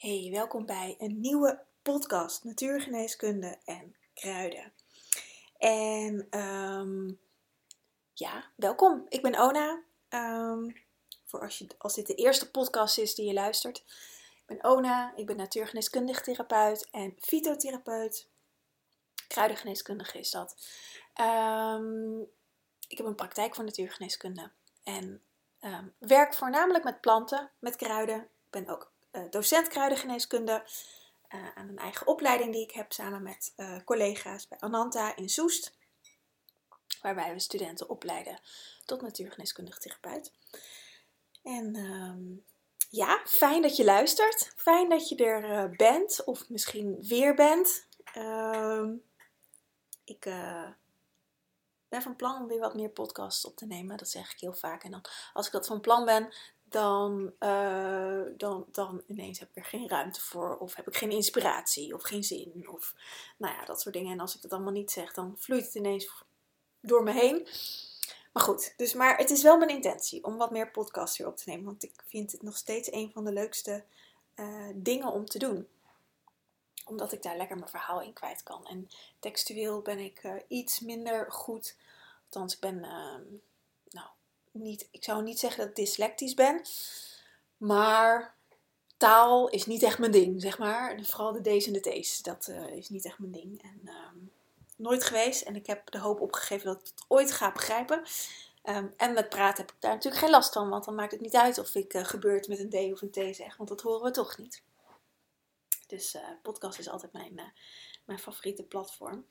Hey, welkom bij een nieuwe podcast Natuurgeneeskunde en Kruiden. En ehm, ja, welkom. Ik ben Ona. Ehm, voor als, je, als dit de eerste podcast is die je luistert. Ik ben Ona, ik ben natuurgeneeskundig therapeut en fytotherapeut. Kruidengeneeskundige is dat. Ehm, ik heb een praktijk voor natuurgeneeskunde en werk voornamelijk met planten, met kruiden. Ik ben ook docent kruidengeneeskunde. Uh, aan een eigen opleiding die ik heb samen met uh, collega's bij Ananta in Soest. Waarbij we studenten opleiden tot natuurgeneeskundig therapeut. En um, ja, fijn dat je luistert. Fijn dat je er bent of misschien weer bent. Uh, ik ben van plan om weer wat meer podcasts op te nemen. Dat zeg ik heel vaak. En dan, als ik dat van plan ben, dan, uh, dan, dan ineens heb ik er geen ruimte voor. Of heb ik geen inspiratie of geen zin. Of nou ja, dat soort dingen. En als ik dat allemaal niet zeg, dan vloeit het ineens door me heen. Maar goed, dus maar het is wel mijn intentie om wat meer podcasts weer op te nemen. Want ik vind het nog steeds een van de leukste uh, dingen om te doen. Omdat ik daar lekker mijn verhaal in kwijt kan. En textueel ben ik uh, iets minder goed. Althans, ik ben ehm, niet, ik zou niet zeggen dat ik dyslectisch ben, maar taal is niet echt mijn ding, zeg maar. Vooral de D's en de T's, dat uh, is niet echt mijn ding. En uh, nooit geweest. En ik heb de hoop opgegeven dat ik het ooit ga begrijpen. Um, en met praten heb ik daar natuurlijk geen last van, want dan maakt het niet uit of ik uh, gebeurt met een D of een T zeg, want dat horen we toch niet. Dus uh, podcast is altijd mijn, mijn favoriete platform.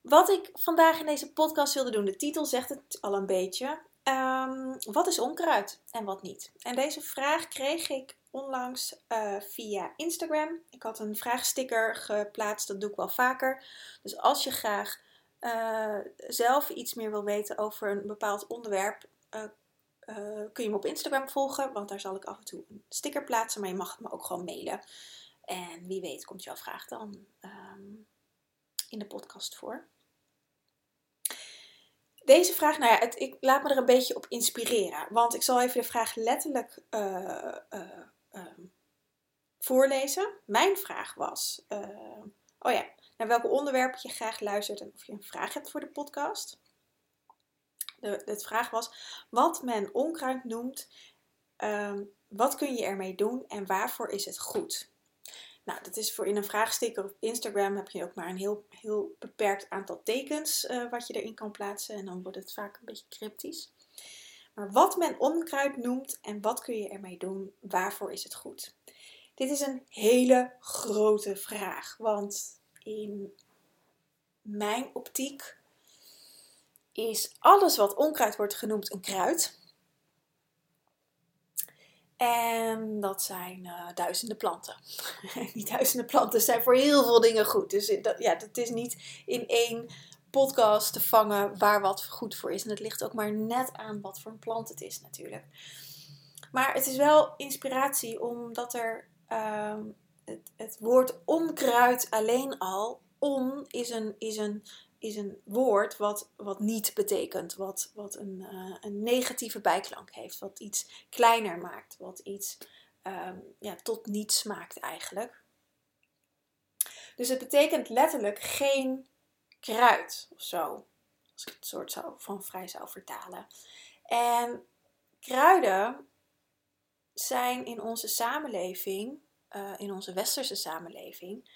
Wat ik vandaag in deze podcast wilde doen, de titel zegt het al een beetje. Um, wat is onkruid en wat niet? En deze vraag kreeg ik onlangs uh, via Instagram. Ik had een vraagsticker geplaatst, dat doe ik wel vaker. Dus als je graag uh, zelf iets meer wil weten over een bepaald onderwerp, uh, kun je me op Instagram volgen, want daar zal ik af en toe een sticker plaatsen. Maar je mag het me ook gewoon mailen. En wie weet komt jouw vraag dan um, in de podcast voor. Deze vraag, nou ja, ik laat me er een beetje op inspireren. Want ik zal even de vraag letterlijk uh, uh, uh, voorlezen. Mijn vraag was: eh, oh ja, naar welke onderwerpen je graag luistert en of je een vraag hebt voor de podcast. De, de vraag was: wat men onkruid noemt, ehm, wat kun je ermee doen en waarvoor is het goed? Nou, dat is voor in een vraagsticker op Instagram heb je ook maar een heel, heel beperkt aantal tekens uh, wat je erin kan plaatsen. En dan wordt het vaak een beetje cryptisch. Maar wat men onkruid noemt en wat kun je ermee doen, waarvoor is het goed? Dit is een hele grote vraag, want in mijn optiek is alles wat onkruid wordt genoemd een kruid. En dat zijn uh, duizenden planten. die duizenden planten zijn voor heel veel dingen goed. Dus dat, ja, dat is niet in één podcast te vangen waar wat goed voor is. En het ligt ook maar net aan wat voor een plant het is natuurlijk. Maar het is wel inspiratie omdat er uh, het, het woord onkruid alleen al, on is een, is een is een woord wat, wat niet betekent, wat, wat een, uh, een negatieve bijklank heeft, wat iets kleiner maakt, wat iets um, ja, tot niets maakt eigenlijk. Dus het betekent letterlijk geen kruid of zo, als ik het soort zou, van vrij zou vertalen. En kruiden zijn in onze samenleving, uh, in onze westerse samenleving,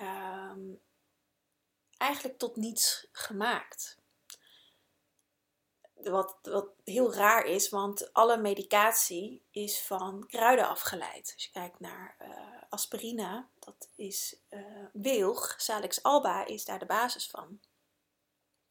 um, eigenlijk tot niets gemaakt. Wat, wat heel raar is, want alle medicatie is van kruiden afgeleid. Als je kijkt naar uh, aspirine, dat is uh, wilg, Salix alba is daar de basis van.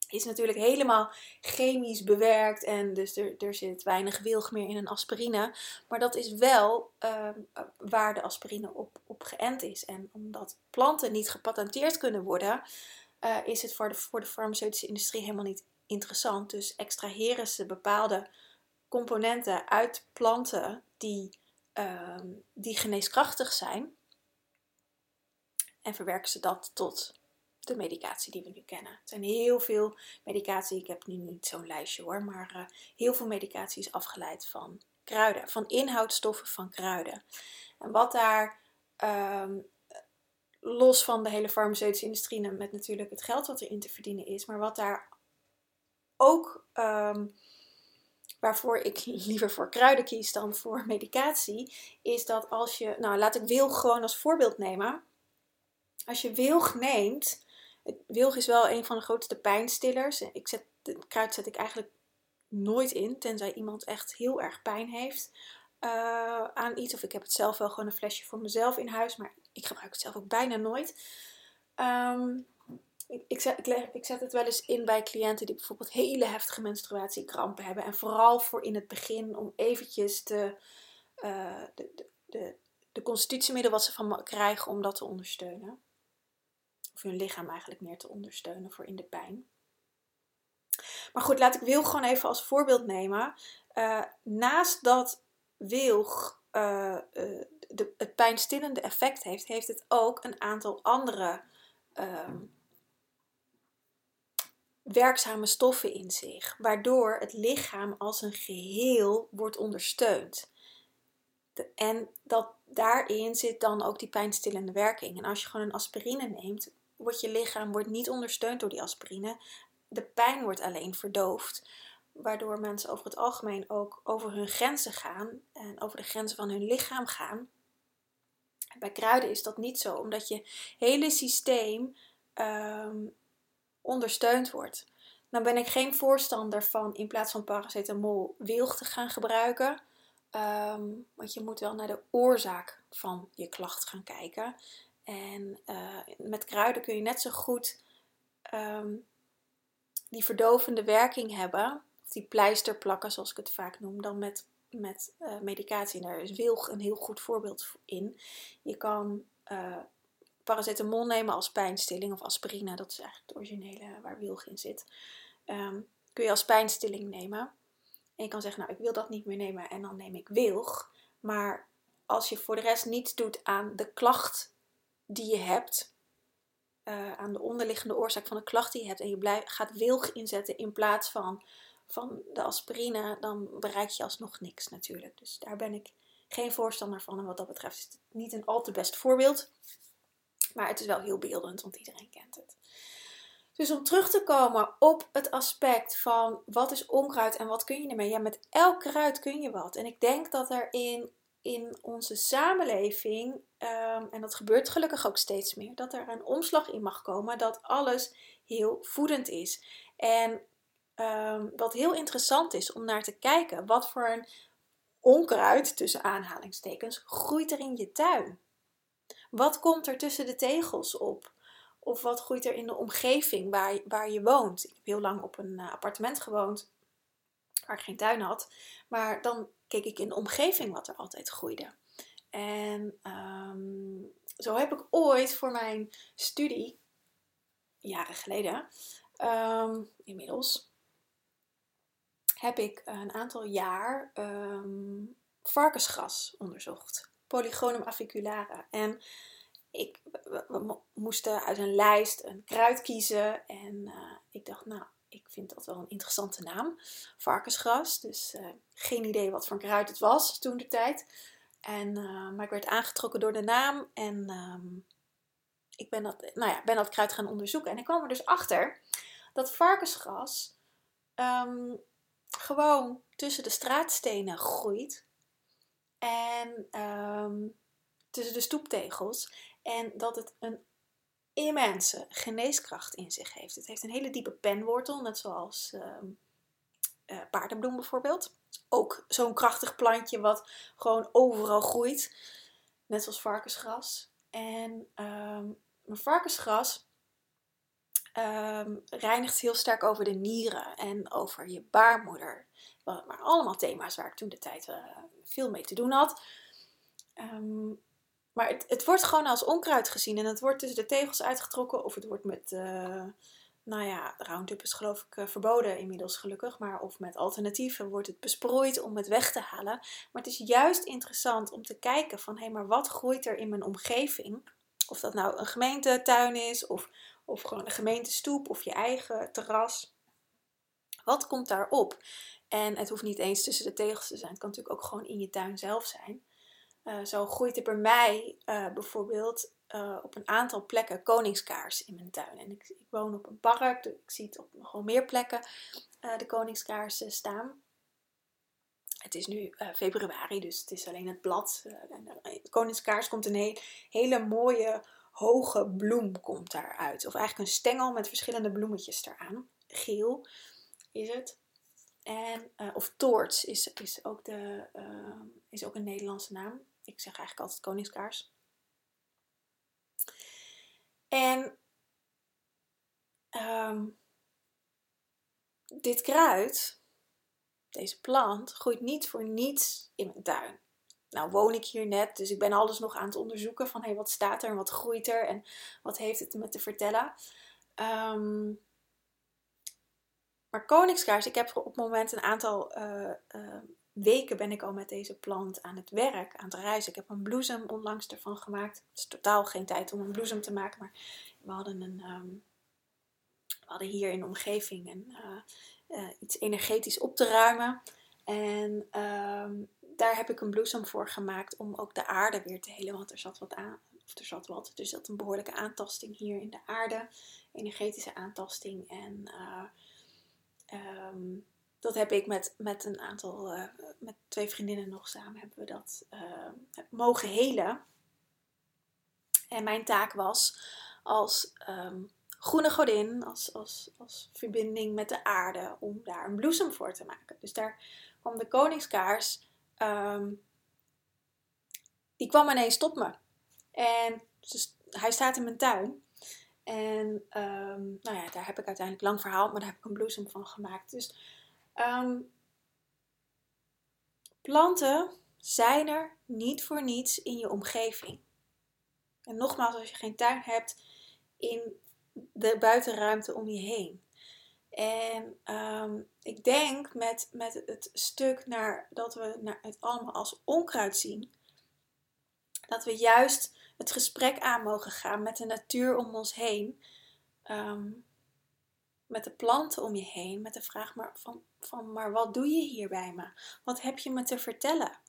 Is natuurlijk helemaal chemisch bewerkt en dus er, er zit weinig wilg meer in een aspirine. Maar dat is wel uh, waar de aspirine op, op geënt is. En omdat planten niet gepatenteerd kunnen worden, uh, is het voor de, voor de farmaceutische industrie helemaal niet interessant. Dus extraheren ze bepaalde componenten uit planten die, uh, die geneeskrachtig zijn. En verwerken ze dat tot de medicatie die we nu kennen. Er zijn heel veel medicatie, ik heb nu niet zo'n lijstje hoor, maar uh, heel veel medicatie is afgeleid van kruiden, van inhoudstoffen van kruiden. En wat daar, ehm, los van de hele farmaceutische industrie, met natuurlijk het geld wat erin te verdienen is, maar wat daar ook, ehm, waarvoor ik liever voor kruiden kies dan voor medicatie, is dat als je, nou laat ik wilg gewoon als voorbeeld nemen. Als je wilg neemt, wilg is wel een van de grootste pijnstillers. Ik zet, kruid zet ik eigenlijk nooit in, tenzij iemand echt heel erg pijn heeft uh, aan iets. Of ik heb het zelf wel gewoon een flesje voor mezelf in huis, maar ik gebruik het zelf ook bijna nooit. Ehm, ik, zet, ik, zet, het wel eens in bij cliënten die bijvoorbeeld hele heftige menstruatiekrampen hebben. En vooral voor in het begin om eventjes de, uh, de, de, de, de constitutiemiddel wat ze van krijgen om dat te ondersteunen. Of hun lichaam eigenlijk meer te ondersteunen voor in de pijn. Maar goed, laat ik wil gewoon even als voorbeeld nemen. Uh, naast dat wilg uh, de, het pijnstillende effect heeft, heeft het ook een aantal andere uh, werkzame stoffen in zich, waardoor het lichaam als een geheel wordt ondersteund. De, en dat, daarin zit dan ook die pijnstillende werking. En als je gewoon een aspirine neemt, wordt je lichaam wordt niet ondersteund door die aspirine. De pijn wordt alleen verdoofd waardoor mensen over het algemeen ook over hun grenzen gaan en over de grenzen van hun lichaam gaan. Bij kruiden is dat niet zo, omdat je hele systeem um, ondersteund wordt. Dan ben ik geen voorstander van in plaats van paracetamol wilg te gaan gebruiken. Um, want je moet wel naar de oorzaak van je klacht gaan kijken. En uh, met kruiden kun je net zo goed um, die verdovende werking hebben die pleister plakken, zoals ik het vaak noem, dan met, met uh, medicatie. En daar is wilg een heel goed voorbeeld in. Je kan uh, paracetamol nemen als pijnstilling of aspirine, dat is eigenlijk het originele waar wilg in zit. Um, kun je als pijnstilling nemen. En je kan zeggen, nou ik wil dat niet meer nemen en dan neem ik wilg. Maar als je voor de rest niets doet aan de klacht die je hebt, uh, aan de onderliggende oorzaak van de klacht die je hebt, en je gaat wilg inzetten in plaats van van de aspirine, dan bereik je alsnog niks natuurlijk. Dus daar ben ik geen voorstander van. En wat dat betreft is het niet een al te best voorbeeld. Maar het is wel heel beeldend, want iedereen kent het. Dus om terug te komen op het aspect van wat is onkruid en wat kun je ermee? Ja, met elk kruid kun je wat. En ik denk dat er in, in onze samenleving, um, en dat gebeurt gelukkig ook steeds meer, dat er een omslag in mag komen dat alles heel voedend is. En um, wat heel interessant is om naar te kijken. Wat voor een onkruid, tussen aanhalingstekens, groeit er in je tuin? Wat komt er tussen de tegels op? Of wat groeit er in de omgeving waar, waar je woont? Ik heb heel lang op een uh, appartement gewoond waar ik geen tuin had. Maar dan keek ik in de omgeving wat er altijd groeide. En um, zo heb ik ooit voor mijn studie, jaren geleden, um, inmiddels, heb ik een aantal jaar um, varkensgras onderzocht. Polygonum aviculare. En ik, we, moesten uit een lijst een kruid kiezen. En uh, ik dacht, nou, ik vind dat wel een interessante naam. Varkensgras. Dus uh, geen idee wat voor kruid het was toen de tijd. En, uh, maar ik werd aangetrokken door de naam. En um, ik ben dat, nou ja, ben dat kruid gaan onderzoeken. En ik kwam er dus achter dat varkensgras um, gewoon tussen de straatstenen groeit. En ehm, tussen de stoeptegels. En dat het een immense geneeskracht in zich heeft. Het heeft een hele diepe penwortel, net zoals um, uh, paardenbloem bijvoorbeeld. Ook zo'n krachtig plantje wat gewoon overal groeit. Net zoals varkensgras. En um, varkensgras um, reinigt heel sterk over de nieren en over je baarmoeder. Maar allemaal thema's waar ik toen de tijd uh, veel mee te doen had. Um, maar het, het, wordt gewoon als onkruid gezien en het wordt tussen de tegels uitgetrokken of het wordt met, uh, nou ja, Roundup is geloof ik uh, verboden inmiddels gelukkig, maar of met alternatieven wordt het besproeid om het weg te halen. Maar het is juist interessant om te kijken van hé, hey, maar wat groeit er in mijn omgeving? Of dat nou een gemeentetuin is of of gewoon een gemeentestoep of je eigen terras. Wat komt daarop? En het hoeft niet eens tussen de tegels te zijn. Het kan natuurlijk ook gewoon in je tuin zelf zijn. Uh, zo groeit er bij mij uh, bijvoorbeeld uh, op een aantal plekken koningskaars in mijn tuin. En ik, ik woon op een park, dus ik zie het op gewoon meer plekken de koningskaarsen staan. Het is nu februari, dus het is alleen het blad. en de koningskaars komt een hele mooie hoge bloem komt daaruit. Of eigenlijk een stengel met verschillende bloemetjes eraan. Geel is het. En, uh, of toorts is, is, ook de, uh, is ook een Nederlandse naam. Ik zeg eigenlijk altijd koningskaars. En um, dit kruid, deze plant, groeit niet voor niets in mijn tuin. Nou woon ik hier net, dus ik ben alles nog aan het onderzoeken van hey, wat staat er en wat groeit er en wat heeft het me te vertellen. Um, maar koningskaars, ik heb op het moment een aantal uh, uh, weken ben ik al met deze plant aan het werk, aan het reizen. Ik heb een bloesem onlangs ervan gemaakt. Het is totaal geen tijd om een bloesem te maken, maar we hadden, een, um, we hadden hier in de omgeving een, uh, iets energetisch op te ruimen. En um, daar heb ik een bloesem voor gemaakt om ook de aarde weer te helen, want er zat wat aan. Of er zat wat, er zat een behoorlijke aantasting hier in de aarde, energetische aantasting. En Um, dat heb ik met, met een aantal, uh, met twee vriendinnen nog samen, hebben we dat uh, mogen helen. En mijn taak was als um, groene godin, als, als, als verbinding met de aarde, om daar een bloesem voor te maken. Dus daar kwam de koningskaars, um, die kwam ineens tot me. En hij staat in mijn tuin. En um, nou ja, daar heb ik uiteindelijk lang verhaal, maar daar heb ik een bloesem van gemaakt. Dus um, planten zijn er niet voor niets in je omgeving. En nogmaals, als je geen tuin hebt, in de buitenruimte om je heen. En um, ik denk met, met het stuk naar, dat we naar het allemaal als onkruid zien, dat we juist het gesprek aan mogen gaan met de natuur om ons heen. Um, met de planten om je heen. Met de vraag maar van, van, maar wat doe je hier bij me? Wat heb je me te vertellen?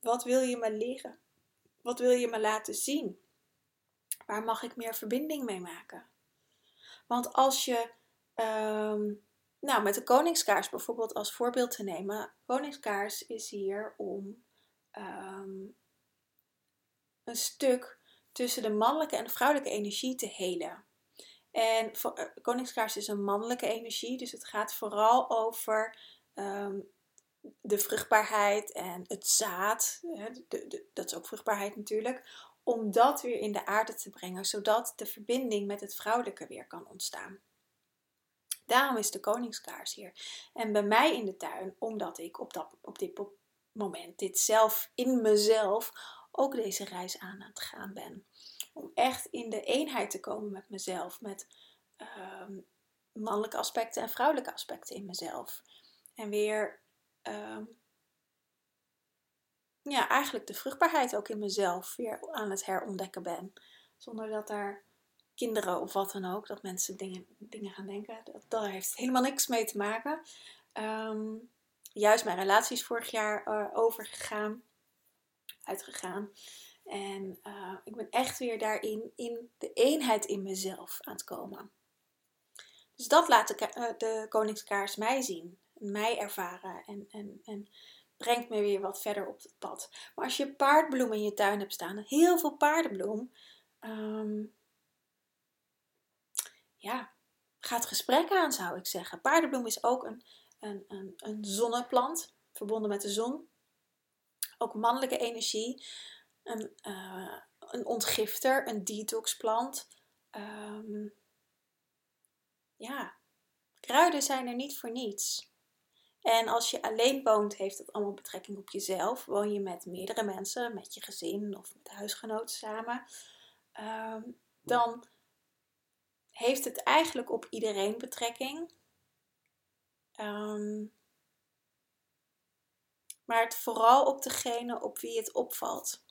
Wat wil je me leren? Wat wil je me laten zien? Waar mag ik meer verbinding mee maken? Want als je, um, nou met de koningskaars bijvoorbeeld als voorbeeld te nemen. Koningskaars is hier om um, een stuk tussen de mannelijke en de vrouwelijke energie te helen. En eh, koningskaars is een mannelijke energie, dus het gaat vooral over um, de vruchtbaarheid en het zaad. De, dat is ook vruchtbaarheid natuurlijk. Om dat weer in de aarde te brengen, zodat de verbinding met het vrouwelijke weer kan ontstaan. Daarom is de koningskaars hier. En bij mij in de tuin, omdat ik op, dat, op dit moment dit zelf in mezelf ook deze reis aan aan het gaan ben. Om echt in de eenheid te komen met mezelf, met uh, mannelijke aspecten en vrouwelijke aspecten in mezelf. En weer, uh, ja, eigenlijk de vruchtbaarheid ook in mezelf weer aan het herontdekken ben. Zonder dat daar kinderen of wat dan ook, dat mensen dingen, dingen gaan denken. Dat, heeft helemaal niks mee te maken. Um, juist mijn relaties vorig jaar uh, overgegaan uitgegaan. En uh, ik ben echt weer daarin, in de eenheid in mezelf aan het komen. Dus dat laat de, uh, de Koningskaars mij zien, mij ervaren en, en, en brengt me weer wat verder op het pad. Maar als je paardbloem in je tuin hebt staan, heel veel paardenbloem, um, ja, gaat gesprek aan zou ik zeggen. Paardenbloem is ook een, een, een, een zonneplant, verbonden met de zon ook mannelijke energie. Een, uh, een ontgifter, een detoxplant. Um, ja, kruiden zijn er niet voor niets. En als je alleen woont, heeft dat allemaal betrekking op jezelf. Woon je met meerdere mensen, met je gezin of met huisgenoten samen, um, dan heeft het eigenlijk op iedereen betrekking. Um, maar het vooral op degene op wie het opvalt.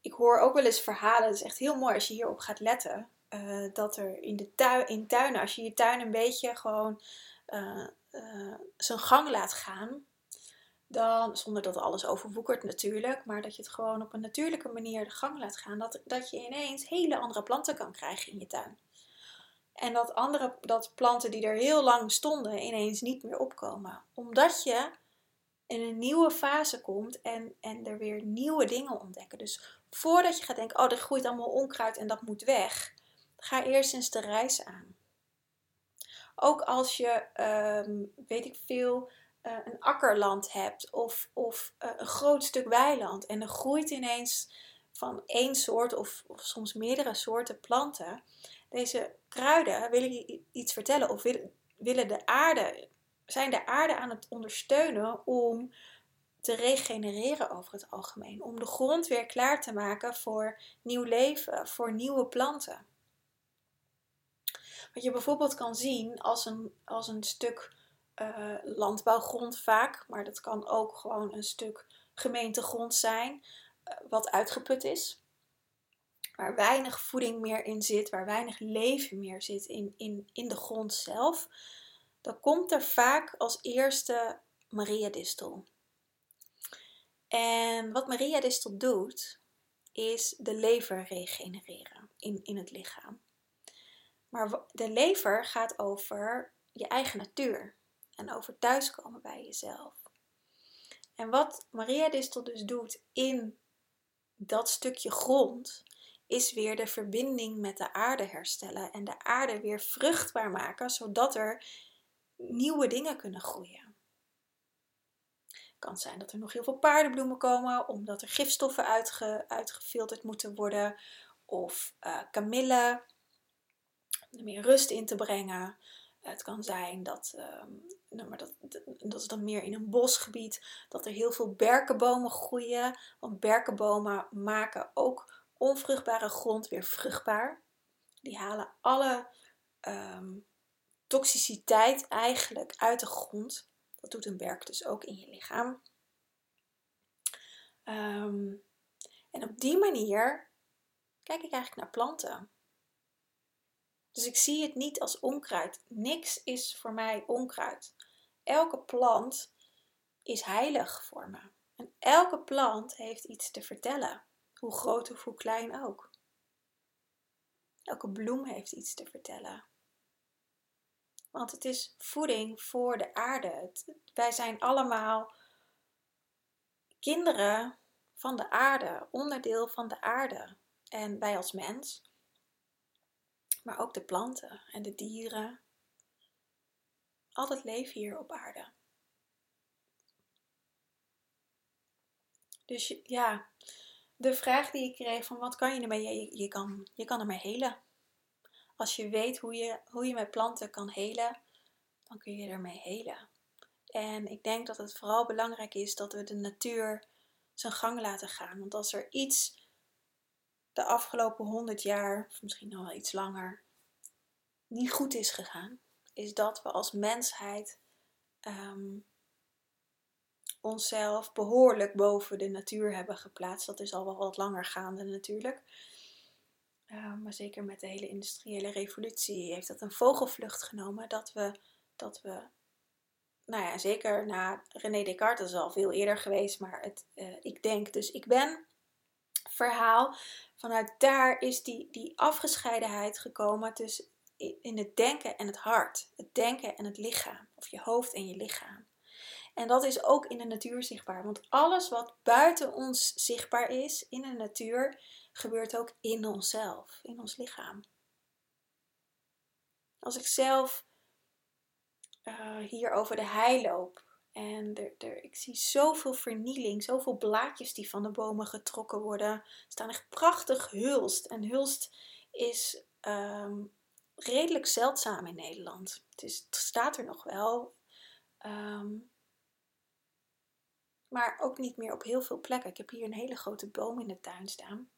Ik hoor ook wel eens verhalen, het is echt heel mooi als je hierop gaat letten, uh, dat er in, de tuin, in tuinen, als je je tuin een beetje gewoon uh, zijn gang laat gaan, dan, zonder dat alles overwoekert natuurlijk, maar dat je het gewoon op een natuurlijke manier de gang laat gaan, dat, dat je ineens hele andere planten kan krijgen in je tuin. En dat andere dat planten die er heel lang stonden ineens niet meer opkomen. Omdat je in een nieuwe fase komt en, en er weer nieuwe dingen ontdekken. Dus voordat je gaat denken, oh er groeit allemaal onkruid en dat moet weg. Ga eerst eens de reis aan. Ook als je, ehm, weet ik veel, uh, een akkerland hebt of, of uh, een groot stuk weiland en er groeit ineens van één soort of, of soms meerdere soorten planten. Deze kruiden willen je iets vertellen of willen, willen de aarde, zijn de aarde aan het ondersteunen om te regenereren over het algemeen. Om de grond weer klaar te maken voor nieuw leven, voor nieuwe planten. Wat je bijvoorbeeld kan zien als een, als een stuk uh, landbouwgrond vaak, maar dat kan ook gewoon een stuk gemeentegrond zijn, uh, wat uitgeput is. Waar weinig voeding meer in zit, waar weinig leven meer zit in, in, in de grond zelf. Dan komt er vaak als eerste Maria-distel. En wat Maria-distel doet, is de lever regenereren in, in het lichaam. Maar de lever gaat over je eigen natuur en over thuiskomen bij jezelf. En wat Maria Distel dus doet in dat stukje grond, is weer de verbinding met de aarde herstellen en de aarde weer vruchtbaar maken, zodat er nieuwe dingen kunnen groeien. Het kan zijn dat er nog heel veel paardenbloemen komen, omdat er gifstoffen uitge, uitgefilterd moeten worden, of uh, kamille, om er meer rust in te brengen. Het kan zijn dat, um, nou, maar dat, dat is dan meer in een bosgebied, dat er heel veel berkenbomen groeien. Want berkenbomen maken ook onvruchtbare grond weer vruchtbaar. Die halen alle um, toxiciteit eigenlijk uit de grond. Dat doet een berk dus ook in je lichaam. Um, en op die manier kijk ik eigenlijk naar planten. Dus ik zie het niet als onkruid. Niks is voor mij onkruid. Elke plant is heilig voor me. En elke plant heeft iets te vertellen, hoe groot of hoe klein ook. Elke bloem heeft iets te vertellen. Want het is voeding voor de aarde. wij zijn allemaal kinderen van de aarde, onderdeel van de aarde. En wij als mens maar ook de planten en de dieren. Al het leven hier op aarde. Dus ja, de vraag die ik kreeg van wat kan je ermee? Je, kan, je kan ermee helen. Als je weet hoe je, hoe je met planten kan helen, dan kun je ermee helen. En ik denk dat het vooral belangrijk is dat we de natuur zijn gang laten gaan. Want als er iets de afgelopen honderd jaar, misschien nog wel iets langer, niet goed is gegaan, is dat we als mensheid um, onszelf behoorlijk boven de natuur hebben geplaatst. Dat is al wel wat langer gaande natuurlijk. Uh, maar zeker met de hele industriële revolutie heeft dat een vogelvlucht genomen. Dat we, dat we nou ja, zeker na René Descartes, is al veel eerder geweest, maar het uh, ik denk dus ik ben verhaal. Vanuit daar is die, die afgescheidenheid gekomen tussen in het denken en het hart. Het denken en het lichaam. Of je hoofd en je lichaam. En dat is ook in de natuur zichtbaar. Want alles wat buiten ons zichtbaar is in de natuur, gebeurt ook in onszelf, in ons lichaam. Als ik zelf uh, hier over de hei loop en er, er, ik zie zoveel vernieling, zoveel blaadjes die van de bomen getrokken worden. Staan echt prachtig hulst. En hulst is um, redelijk zeldzaam in Nederland. Het, is, staat er nog wel. Ehm, maar ook niet meer op heel veel plekken. Ik heb hier een hele grote boom in de tuin staan.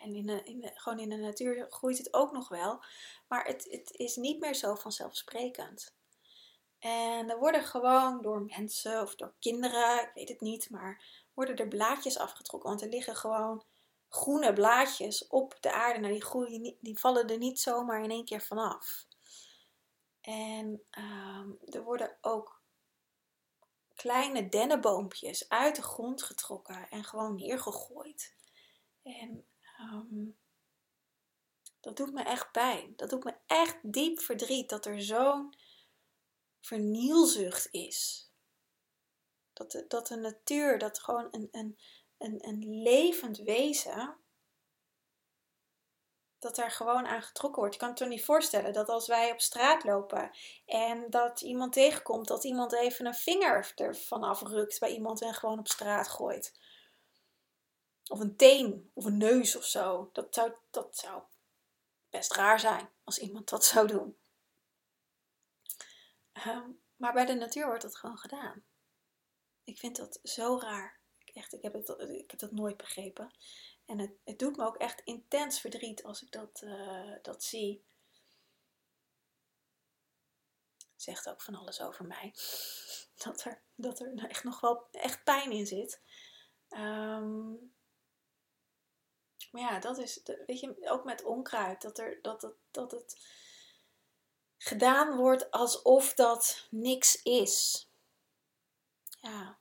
En in in de, gewoon in de natuur groeit het ook nog wel. Maar het, het is niet meer zo vanzelfsprekend. En er worden gewoon door mensen of door kinderen, ik weet het niet, maar worden er blaadjes afgetrokken. Want er liggen gewoon groene blaadjes op de aarde. Nou, die, groeien, die vallen er niet zomaar in één keer vanaf. En ehm, er worden ook kleine dennenboompjes uit de grond getrokken en gewoon neergegooid. En ehm, dat doet me echt pijn. Dat doet me echt diep verdriet dat er zo'n vernielzucht is. Dat de, dat de natuur, dat gewoon een, een, een, een levend wezen, dat er gewoon aan getrokken wordt. Je kan het toch niet voorstellen dat als wij op straat lopen en dat iemand tegenkomt, dat iemand even een vinger ervan afrukt bij iemand en gewoon op straat gooit. Of een teen of een neus of zo. Dat zou, dat zou best raar zijn als iemand dat zou doen. Ehm, maar bij de natuur wordt dat gewoon gedaan. Ik vind dat zo raar. Echt, ik heb, het, ik heb dat nooit begrepen. En het, het doet me ook echt intens verdriet als ik dat, uh, dat zie. Zegt ook van alles over mij. Dat er, dat er echt nog wel echt pijn in zit. Um, maar ja, dat is, weet je, ook met onkruid, dat, er, dat, dat, dat het gedaan wordt alsof dat niks is. Ja,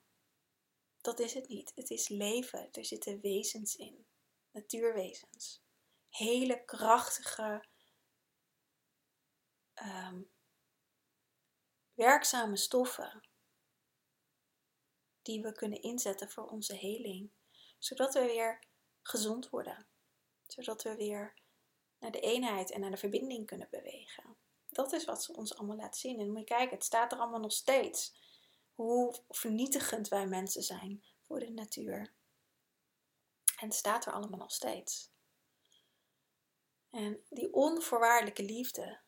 dat is het niet. Het is leven. Er zitten wezens in, natuurwezens. Hele krachtige, um, werkzame stoffen die we kunnen inzetten voor onze heling, zodat we weer gezond worden. Zodat we weer naar de eenheid en naar de verbinding kunnen bewegen. Dat is wat ze ons allemaal laat zien. En moet je kijken, het staat er allemaal nog steeds. Hoe vernietigend wij mensen zijn voor de natuur. En het staat er allemaal nog steeds. En die onvoorwaardelijke liefde,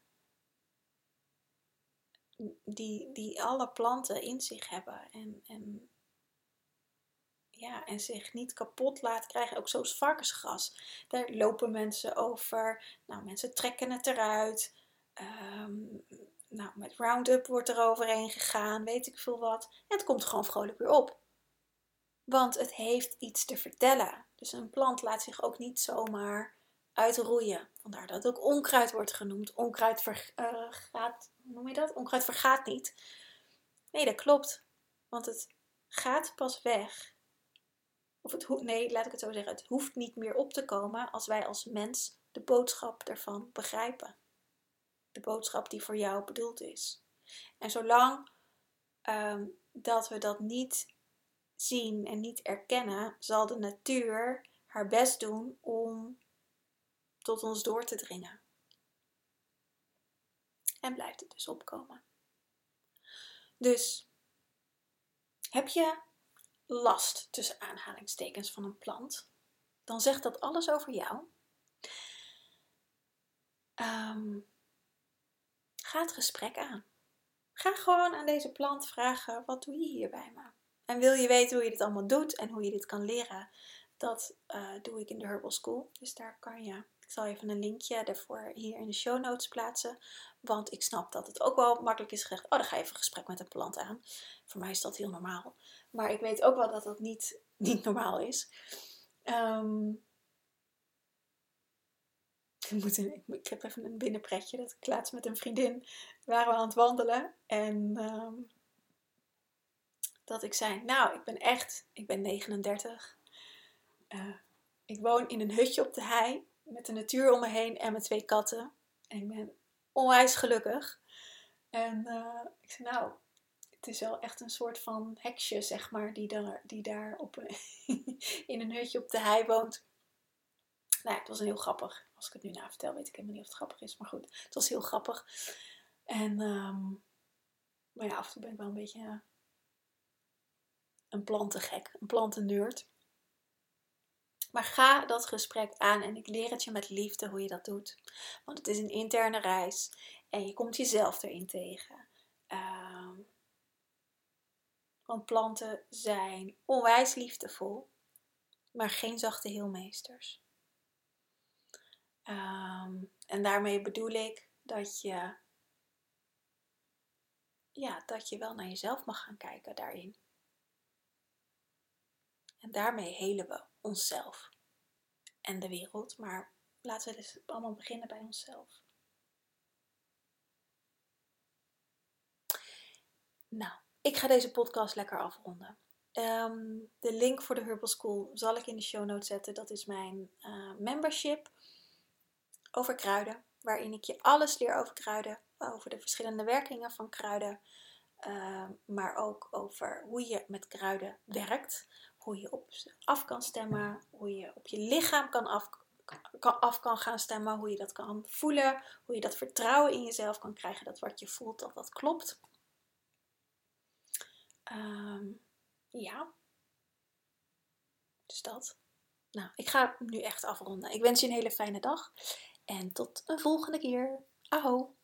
die, die alle planten in zich hebben en, en ja, en zich niet kapot laat krijgen. Ook zoals varkensgras. Daar lopen mensen over. Nou, mensen trekken het eruit. Ehm, nou, met Roundup wordt er overheen gegaan. Weet ik veel wat. En het komt gewoon vrolijk weer op. Want het heeft iets te vertellen. Dus een plant laat zich ook niet zomaar uitroeien. Vandaar dat het ook onkruid wordt genoemd. Onkruid vergaat, hoe noem je dat? Onkruid vergaat niet. Nee, dat klopt. Want het gaat pas weg of het nee, laat ik het zo zeggen. Het hoeft niet meer op te komen als wij als mens de boodschap ervan begrijpen. De boodschap die voor jou bedoeld is. En zolang ehm, dat we dat niet zien en niet erkennen, zal de natuur haar best doen om tot ons door te dringen. En blijft het dus opkomen. Dus heb je last tussen aanhalingstekens van een plant, dan zegt dat alles over jou. Um, ga het gesprek aan. Ga gewoon aan deze plant vragen: wat doe je hier bij me? En wil je weten hoe je dit allemaal doet en hoe je dit kan leren? Dat uh, doe ik in de Herbal School. Dus daar kan je ik zal even een linkje daarvoor hier in de show notes plaatsen. Want ik snap dat het ook wel makkelijk is gezegd. Oh, dan ga je even een gesprek met een plant aan. Voor mij is dat heel normaal. Maar ik weet ook wel dat dat niet, niet normaal is. Um, ik, heb even een binnenpretje. Dat ik laatst met een vriendin waren we aan het wandelen. En um, dat ik zei, nou, ik ben echt, ik ben 39. Uh, eh, ik woon in een hutje op de hei met de natuur om me heen en mijn twee katten. En ik ben onwijs gelukkig. En uh, ik zei, nou, het is wel echt een soort van heksje, zeg maar, die daar, die daar op, in een hutje op de hei woont. Nou, het was heel grappig. Als ik het nu na vertel, weet ik helemaal niet of het grappig is. Maar goed, het was heel grappig. En, um, maar ja, af en toe ben ik wel een beetje een plantengek, een plantennerd. Maar ga dat gesprek aan en ik leer het je met liefde hoe je dat doet. Want het is een interne reis en je komt jezelf erin tegen. Uh, want planten zijn onwijs liefdevol, maar geen zachte heelmeesters. Um, en daarmee bedoel ik dat je, ja, dat je wel naar jezelf mag gaan kijken daarin. En daarmee helen we onszelf en de wereld. Maar laten we dus allemaal beginnen bij onszelf. Nou, ik ga deze podcast lekker afronden. Ehm, de link voor de Herbal School zal ik in de show notes zetten. Dat is mijn uh, membership over kruiden, waarin ik je alles leer over kruiden, over de verschillende werkingen van kruiden, uh, maar ook over hoe je met kruiden werkt, hoe je op ze af kan stemmen, hoe je op je lichaam kan af, kan, af kan gaan stemmen, hoe je dat kan voelen, hoe je dat vertrouwen in jezelf kan krijgen, dat wat je voelt, dat dat klopt. Um, ja. Dus dat. Nou, ik ga nu echt afronden. Ik wens je een hele fijne dag. En tot een volgende keer. Aho!